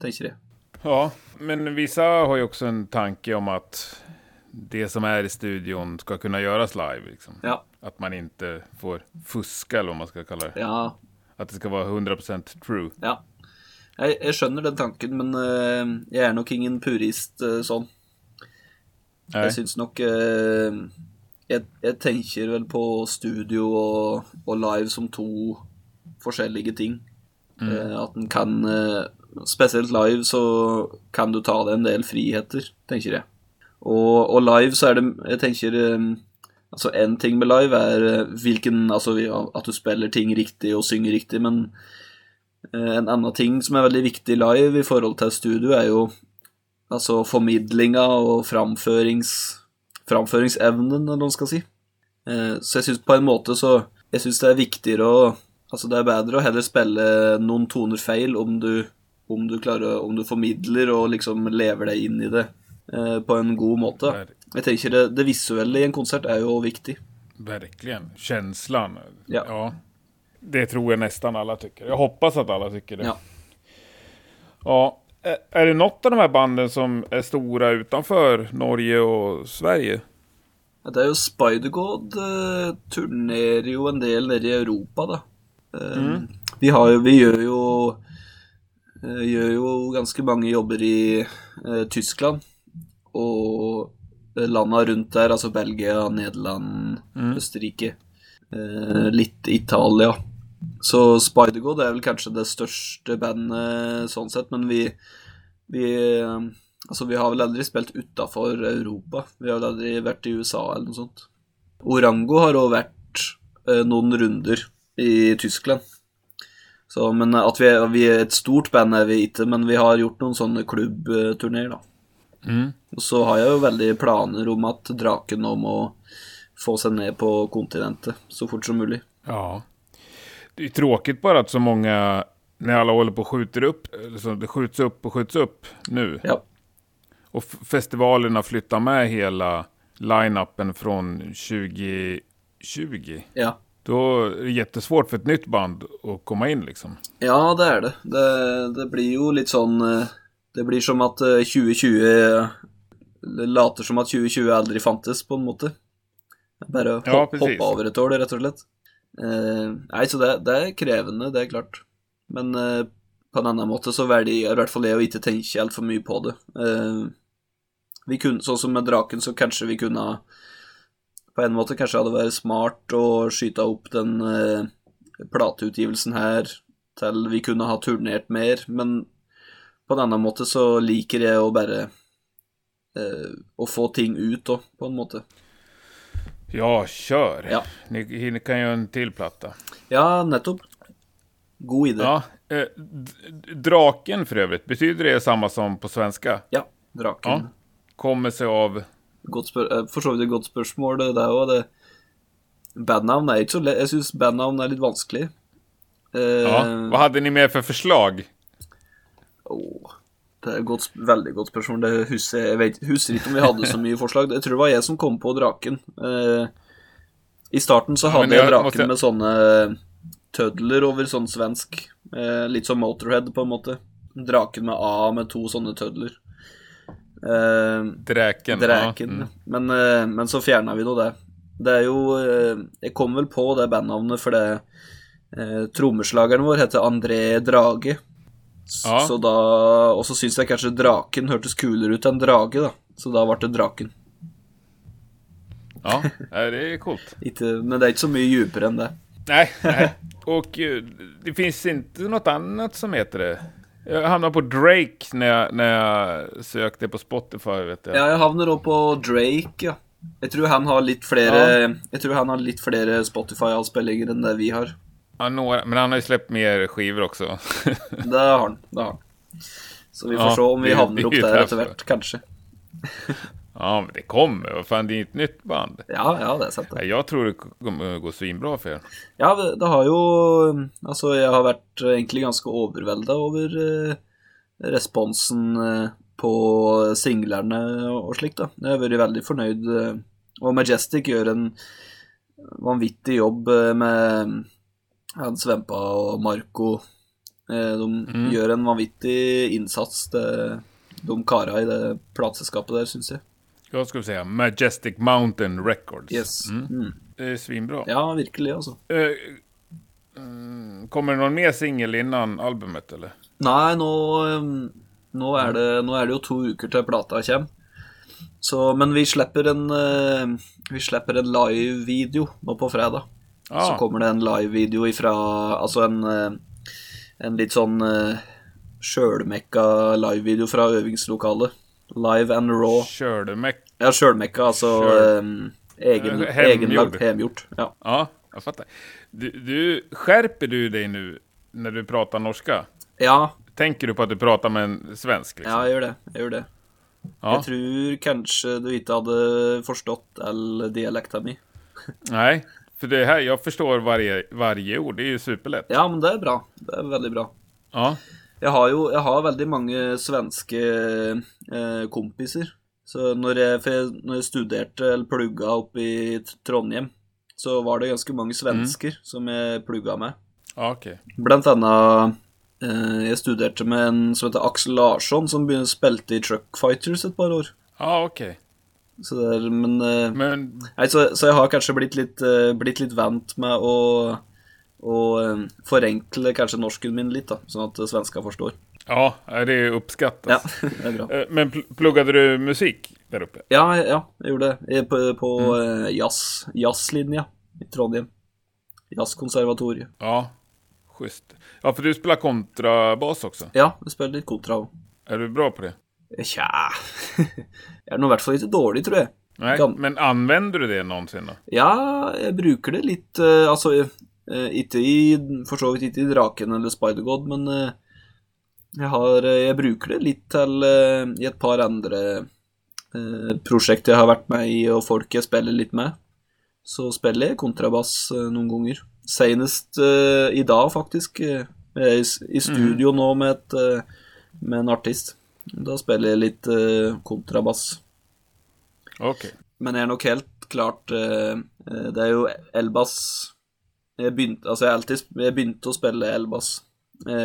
tenker jeg. Ja, men vissa har ju också en tanke om att det som är i studion ska kunna göras live. Liksom. Ja. Att man inte får fuska eller vad man ska kalla det. Ja. Att det ska vara 100% true. ja. Jeg, jeg skjønner den tanken, men eh, jeg er nok ingen purist eh. Nej. Jeg syns nok eh, jeg, jeg tenker vel på studio og, og live som to forskjellige ting. Eh, at en kan eh, Spesielt live så kan du ta deg en del friheter, tenker jeg. Og, og live så er det Jeg tenker eh, Altså, én ting med live er eh, hvilken Altså ja, at du spiller ting riktig og synger riktig, men eh, en annen ting som er veldig viktig live i forhold til studio, er jo altså formidlinga og framførings, framføringsevnen, eller hva man skal si. Eh, Så jeg syns på en måte så Jeg syns det er viktigere å Altså, det er bedre å heller spille noen toner feil om du, om du klarer Om du formidler og liksom lever deg inn i det eh, på en god måte. Jeg tenker det, det visuelle i en konsert er jo viktig. Verkligen. Känslan. Ja. Det tror jag nästan alla tycker. Jag hoppas att alla tycker det. Ja. Ja. Ä- Är det något av de här banden som är stora utanför Norge och Sverige? Ja, Det er jo Spider-God eh, turnerer jo en del nede i Europa, da. Eh, vi, har, jo- vi gjør jo eh, Gjør jo ganske mange jobber i eh, Tyskland og eh, landa rundt der, altså Belgia, Nederland, Østerrike. Eh, litt Italia. Så Spider-God er vel kanskje det største bandet sånn sett, men vi, vi Altså, vi har vel aldri spilt utafor Europa. Vi har vel aldri vært i USA eller noe sånt. Orango har òg vært eh, noen runder i Tyskland. Så, men at vi er, vi er et stort band er vi ikke, men vi har gjort noen sånne klubbturneer, da. Mm. Og så har jeg jo veldig planer om at Draken nå må få seg ned på kontinentet så fort som mulig. Ja. Det är tråkigt bara att så många, när alla håller på och skjuter upp, så det skjuts upp och skjuts upp nu. Ja. Och festivalerna flyttar med hela line-upen från 2020. Ja. Då är det jättesvårt för ett nytt band att komma in liksom. Ja, det er det. det. Det blir jo litt sånn eh, Det blir som at eh, 2020 eh, later som at 2020 aldri fantes, på en måte. Bare hopp, Ja, precis. hoppe over et år, rett og slett. Eh, nei, så det, det er krevende, det er klart. Men eh, på en annen måte så velger i hvert fall jeg å ikke tenke altfor mye på det. Eh, vi kunne, sånn som med Draken, så kanskje vi kunne ha På en måte kanskje hadde vært smart å skyte opp den eh, plateutgivelsen her til vi kunne ha turnert mer, men på en annen måte så liker jeg å bare eh, Å få ting ut òg, på en måte. Ja, kör! Ja. Ni, ni kan göra en till platta. Ja, nettopp. God idé. Ja. Eh, draken för övrigt, betyder det samma som på svenska? Ja, draken. Ja. Kommer sig av... Godt spør for så vidt et godt spørsmål, det der òg. Det Bandnavn er ikke så lett. Jeg syns bandnavn er litt vanskelig. Eh, Ja. Vad hade ni med för förslag? er et godt, veldig godt spørsmål. Det husker jeg, vet, husker ikke om vi hadde så mye forslag. Jeg tror det var jeg som kom på draken. Eh, I starten så hadde jeg jeg draken måtte- med sånne tødler over sånn svensk. Eh, litt som Motorhead, på en måte. Draken med A med to sånne tødler. Eh, Dräken? Dräken. Ja. Mm. Men, eh, men så fjerna vi nå det. Det er jo eh, Jeg kom vel på det bandnavnet fordi eh, trommeslageren vår heter André Drage. Ja. Så da Og så syns jeg kanskje draken hørtes kulere ut enn drage, da. Så da ble det draken. ja, det är coolt. Men det er ikke så mye djupere enn det. Nej, nej. Och eh, det finns inte något annat som heter det. Jag hamnade på Drake när jag, när jag sökte på Spotify, vet jag. Ja, jeg havner òg på Drake, ja. Jeg tror han har tror han har litt flere Spotify-avspillinger enn det vi har. Ja, några, men han har ju släppt mer skivor också. Det har han. Det har han. Så vi får Ja, se om vi det- havner det är opp ju der därför. etter hvert, kanskje. ja, men det kommer. Vad fan, det är ett nytt band. Ja, ja, det er sant, det. Jag tror det kommer gå svinbra för er. Ja, det det har jo Altså, jeg har vært eh, egentlig ganske overvelda over eh, responsen eh, på singlerne og slikt, da. Jeg har vært veldig fornøyd. eh, og Majestic gjør en vanvittig jobb eh, med Hans Vempa og Marco. Eh, de gjør en vanvittig innsats, det, de kara i det plateselskapet der, syns. Jag skulle säga Majestic Mountain Records. Yes. Mm. Mm. Det är svinbra. Ja, virkelig, altså. Eh, mm, kommer det någon mer singel innan albumet eller? Nei, nå, um, nå, er det, nå er det jo to uker til plata kommer. Så, men vi slipper en eh, Vi en live-video på fredag. Så Ja, kommer det en live-video ifra Altså en eh, En litt sånn uh, sjølmekka live-video fra øvingslokalet. Live and raw. med... Ja, sjølmekka, altså Sjøl- um, egen, Eh, hemgjord. hemgjort. Ja. Ja, jag fattar. Du, du, skärper du dig nu när du pratar norska? ja, Tänker du på att du pratar med en svensk? Liksom? ja, jeg gjør det. Jeg gjør det. Ja. Jeg tror kanskje du ikke hadde forstått all dialekta mi. Nej, för det här, jag förstår varje, varje ord. Det är ju superlätt. Ja, men det er bra. Det er veldig bra. Ja, Jeg har jo jeg har veldig mange svenske eh, kompiser. Så for jeg, når jeg studerte eller plugga oppe i Trondheim, så var det ganske mange svensker som jeg plugga med. ja okej. Blant annet eh, Jeg studerte med en som heter Aksel Larsson, som begynte spilte i Truck Fighters et par år. Ja, okej. Så det er, men eh, Men Nei, så, så jeg har kanskje blitt litt, eh, blitt litt vant med å, å eh, forenkle kanskje norsken min litt, da, sånn at svenska forstår. ja, det uppskattas. Ja, det bra. Men pl- pluggade du musik där uppe? Ja, ja, jeg gjorde det. På på eh, jazz, jazzlinja i Trondheim. Jazzkonservatoriet. Ja, schysst. Ja, för du spelar kontrabas också. Ja, jeg spiller litt kontra. Är du bra på det? Tja er nå i hvert fall ikke dårlig, tror jeg. Nej, Kan- men använder du det någonsin då? Ja, jeg bruker det litt eh, Altså, eh, ikke i For så vidt ikke i Draken eller Spider-God, men eh, jeg har eh, Jeg bruker det litt til eh, i et par andre eh, prosjekt jeg har vært med i, og folk jeg spiller litt med. Så spiller jeg kontrabass eh, noen ganger. Senest eh, i dag, faktisk. Eh, Jeg er i, i studio nå med, et, eh, med en artist. Da spiller jeg litt eh, kontrabass. Okej. Men jeg er nok helt klart eh, Det er jo elbass Jeg begynte, altså jeg alltid, jeg begynte å spille elbass.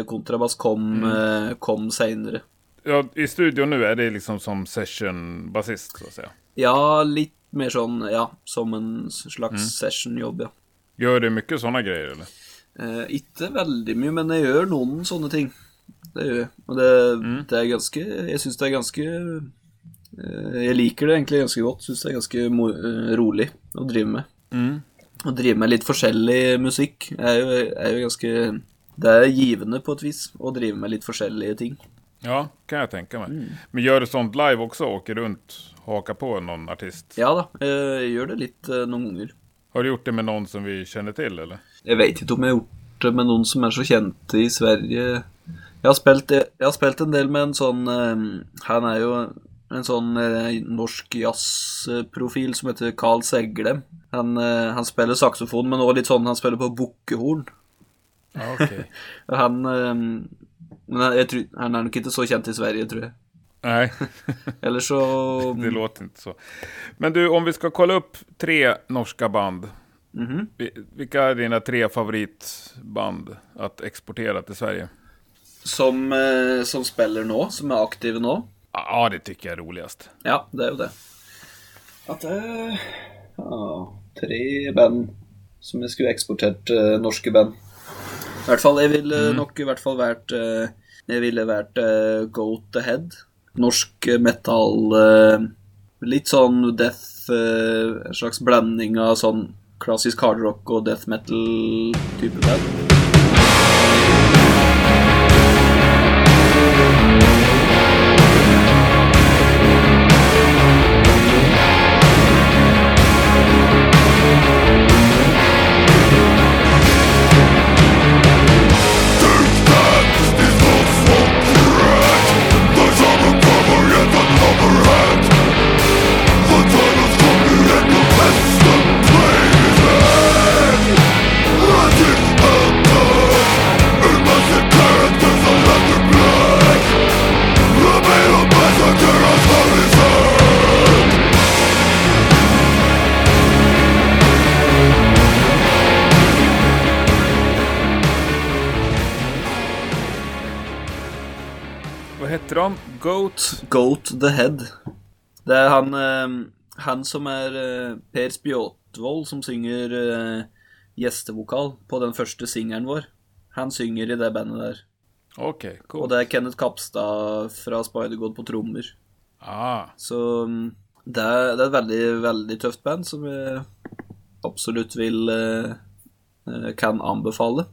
Kontrabass kom, eh, kom seinere. Ja, i studion nu är det liksom som session-basist så att säga. Ja, litt mer sånn Ja, som en slags sessionjobb, ja. Gör du mycket sådana grejer eller? Eh, ikke veldig mye, men jeg gjør noen sånne ting. Det gjør jeg. Og det, det er ganske Jeg syns det er ganske eh, Jeg liker det egentlig ganske godt. Syns det er ganske mo eh, rolig å drive med. Mm. Å drive med litt forskjellig musikk er jo, er jo ganske Det er givende på et vis å drive med litt forskjellige ting. Ja, kan jag tänka mig. Men gör du sånt live också? Åker runt, hakar på någon artist? Ja da, jeg gjør det litt eh, noen ganger. Har du gjort det med någon som vi känner till eller? Jeg vet ikke om jeg har gjort vært med noen som er så kjente i Sverige. Jeg har spilt, jeg har spilt en del med en sånn eh, Han er jo en sånn eh, norsk jazzprofil som heter Carl Seglem. Han, eh, han spiller saksofon, men også litt sånn han spiller på bukkehorn. Ja, okej. Han eh, Men tror, han er nok ikke så kjent i Sverige, tror jeg. Nej, Eller så det låter inte så. Men du, om vi ska kolla upp tre norska band. Mhm. Vi- Vilka är dina tre favoritband att exportera till Sverige? Som, eh, som spiller nå, som er aktive nå. Ja, det tycker jag är roligast. Ja, det er jo det. At det ja, tre band som jeg skulle eksportert, eh, norske band. I hvert fall, jeg ville nok i hvert fall vært eh, Jeg ville vært eh, Goat Ahead. Norsk eh, metal eh, Litt sånn death eh, En slags blanding av sånn klassisk hardrock og death metal-type band. De? Goat? Goat the Head. Det er han, eh, han som er eh, Per Spjåtvold, som synger eh, gjestevokal på den første singelen vår. Han synger i det bandet der. Okej, Og cool. det er Kenneth Kapstad fra Spider-God på trommer. Ah, Så mm, det er, det er et veldig, veldig tøft band som jeg absolutt vil eh, eh, kan anbefale.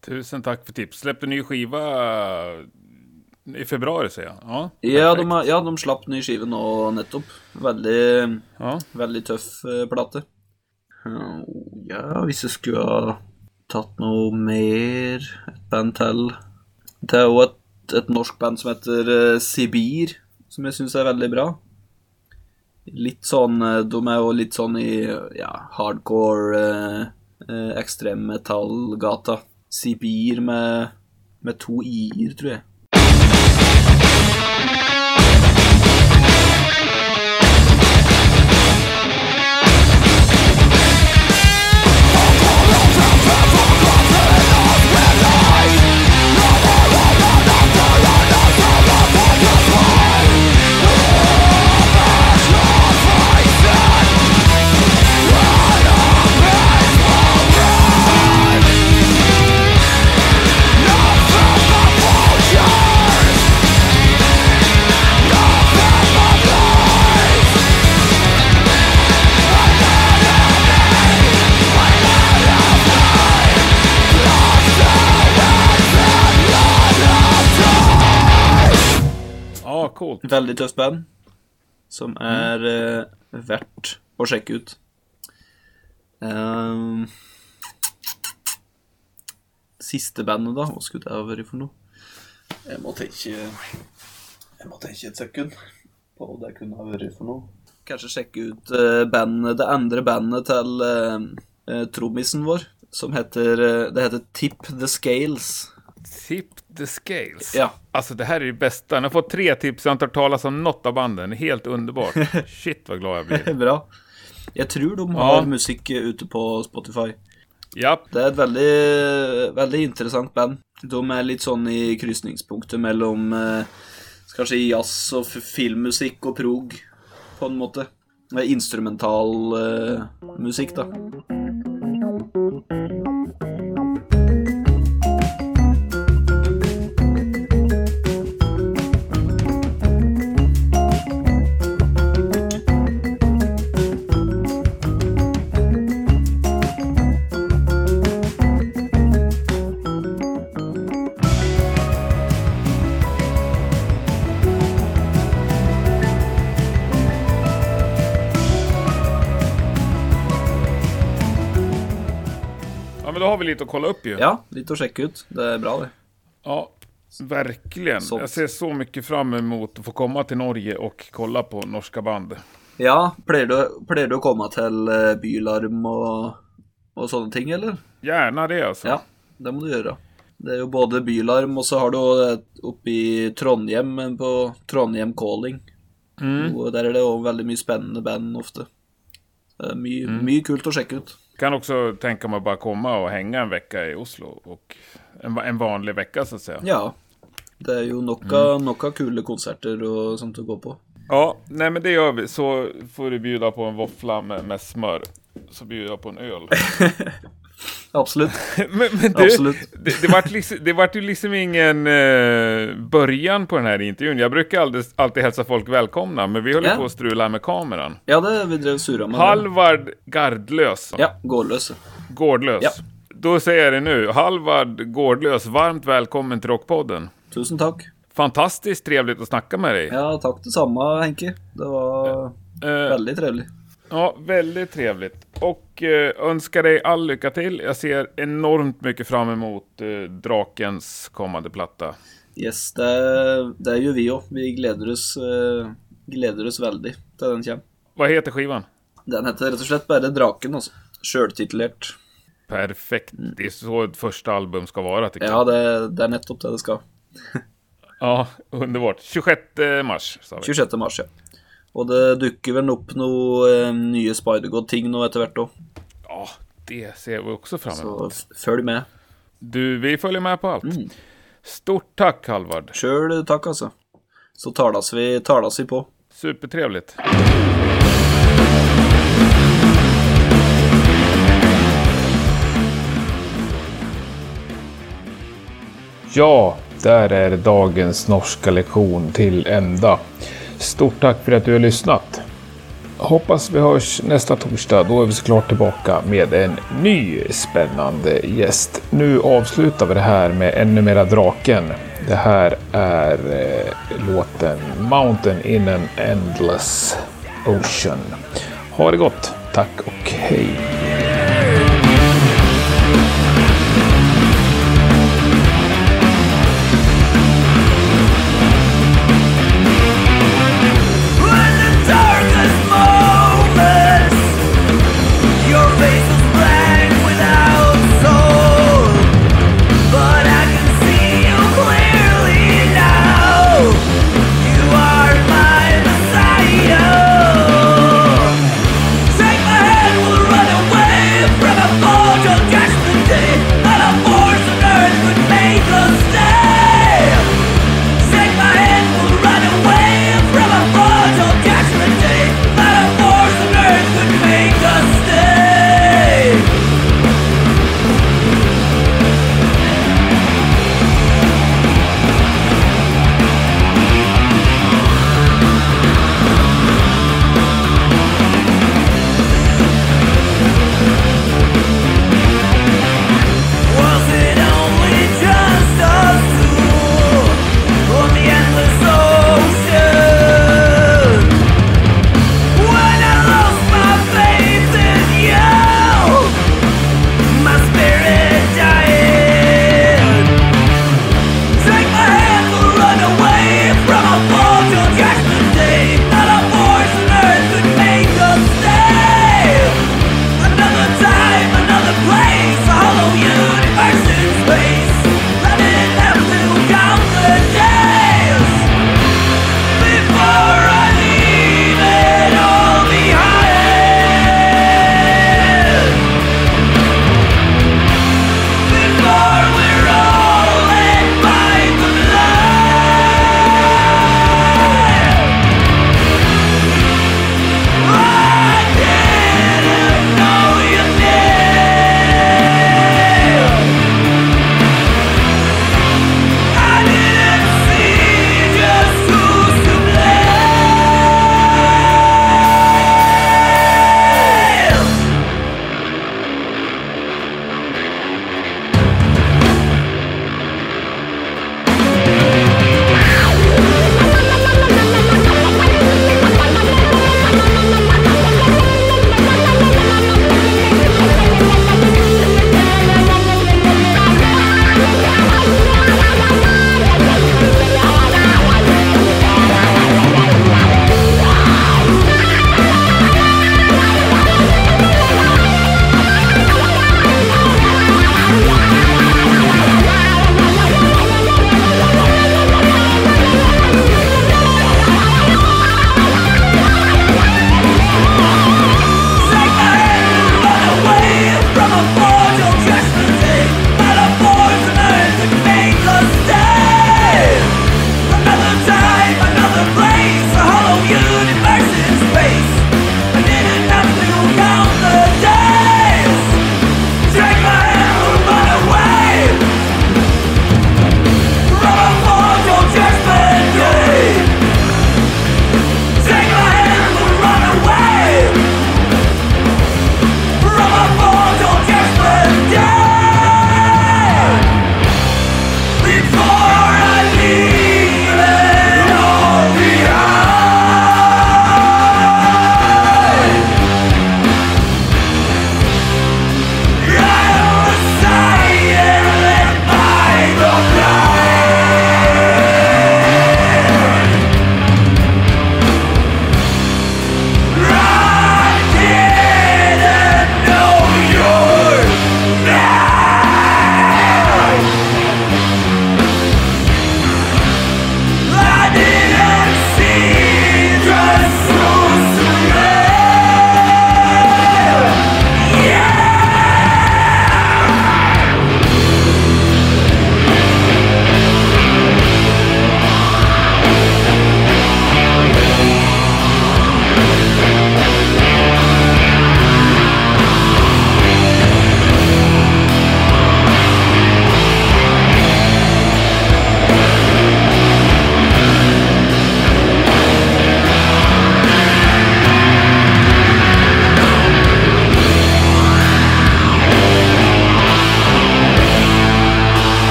tusen tack för tips. Släppte ny skiva i februari säger jag. Ja, Ja, de, har- ja, de slapp ny skive nå nettopp. Veldig ja. Veldig tøff eh, plate. Uh, Ja, hvis jeg skulle ha tatt noe mer Et band til Det er jo et, et norsk band som heter eh, Sibir, som jeg syns er veldig bra. Litt sånn eh, De er jo litt sånn i ja, hardcore uh, ekstremmetallgata. Sibir med, med to i-er, tror jeg. Veldig tøft band. Som er eh, verdt å sjekke ut. Ehm, siste bandet, da? Hva skulle det vært for noe? Jeg må tenke Jeg må tenke et sekund på hva det kunne ha vært for noe. Kanskje sjekke ut eh, bandet, det andre bandet til uh, trommisen vår, som heter eh, Det heter Tip the Scales. Tip the Scales. Ja. Alltså det här är det bästa. Jag har fått tre tips, jag har inte hört talas om något av banden. Helt underbart. Shit vad glad jag blir. Bra. Jeg tror de har Ja. musikk ute på Spotify. Japp, Det er et veldig, veldig interessant band. De er litt sånn i krysningspunktet mellom eh, kanskje jazz og f- filmmusikk og prog, på en måte. Instrumental eh, musikk, da. då vi lite att kolla upp ju. Ja, lite att checka ut. Det är bra det. Ja, verkligen. Sånt. Jag ser så mycket fram emot att få komma till Norge och kolla på norska band. Ja, pleier du, pleier du å komme til eh, Bylarm og, og sånne ting, eller? Gärna det alltså. Ja, det må du gjøre. Det er jo både Bylarm, og så har du et oppe i Trondheim, på Trondheim Calling. Og der er det òg veldig mye spennende band. Det er mye, mye kult å sjekke ut. Kan också tänka mig att bara komma och hänga en vecka i Oslo. Och en, en vanlig vecka så att säga. Ja. Det nok av, nok av kule konserter og sånt å gå på. Ja, nej men det gör vi. Så får du bjuda på en våffla med, med smör. Så bjuder jag på en öl. Absolutt. men, men du, Absolut. det, det, vart liksom, det vart ju liksom ingen eh, början på den här intervjun. Jag brukar alltid, alltid hälsa folk välkomna, men vi håller Ja. på att strula med kameran. Ja, det vi drev surra med. Halvard Gardlös. Ja, Gårdløs. Gårdlös. Ja. Då säger jag det nu. Halvard Gårdlös, varmt välkommen till Rockpodden. Tusen takk. Fantastiskt trevligt att snacka med dig. Ja, takk det samme, Henke. Det var Eh, veldig trevlig. Ja, väldigt trevligt. Och eh, önskar dig all lycka till. Jeg ser enormt mycket fram emot eh, Drakens kommande platta. Yes, det, det gjør vi òg. Vi gleder oss, eh, gleder oss veldig til den kommer. Vad heter skivan? Den heter rett og slett bare Draken, altså. Sjøltitulert. Perfekt. Det är så ett första album ska vara tycker jag. Ja, det, det er nettopp det det skal. Ja, underbart. 26 mars sa vi. 26. mars, ja. Og det dukker vel opp noe eh, nye Spider-God-ting nå etter hvert òg. Ja, det ser vi också fram Så emot. f- følg med. Du, vi följer med på allt. Stort tack Halvard. Sjøl takk, altså. Så talas vi, talas vi på. Supertrevligt. Ja, där är dagens norska lektion till ända. Stort tack för att du har lyssnat. Hoppas vi hörs nästa torsdag. Då är vi såklart tillbaka med en ny spännande gäst. Nu avslutar vi det här med ännu mera Draken. Det här är eh, låten Mountain in an Endless Ocean. Ha det gott. Tack och hej.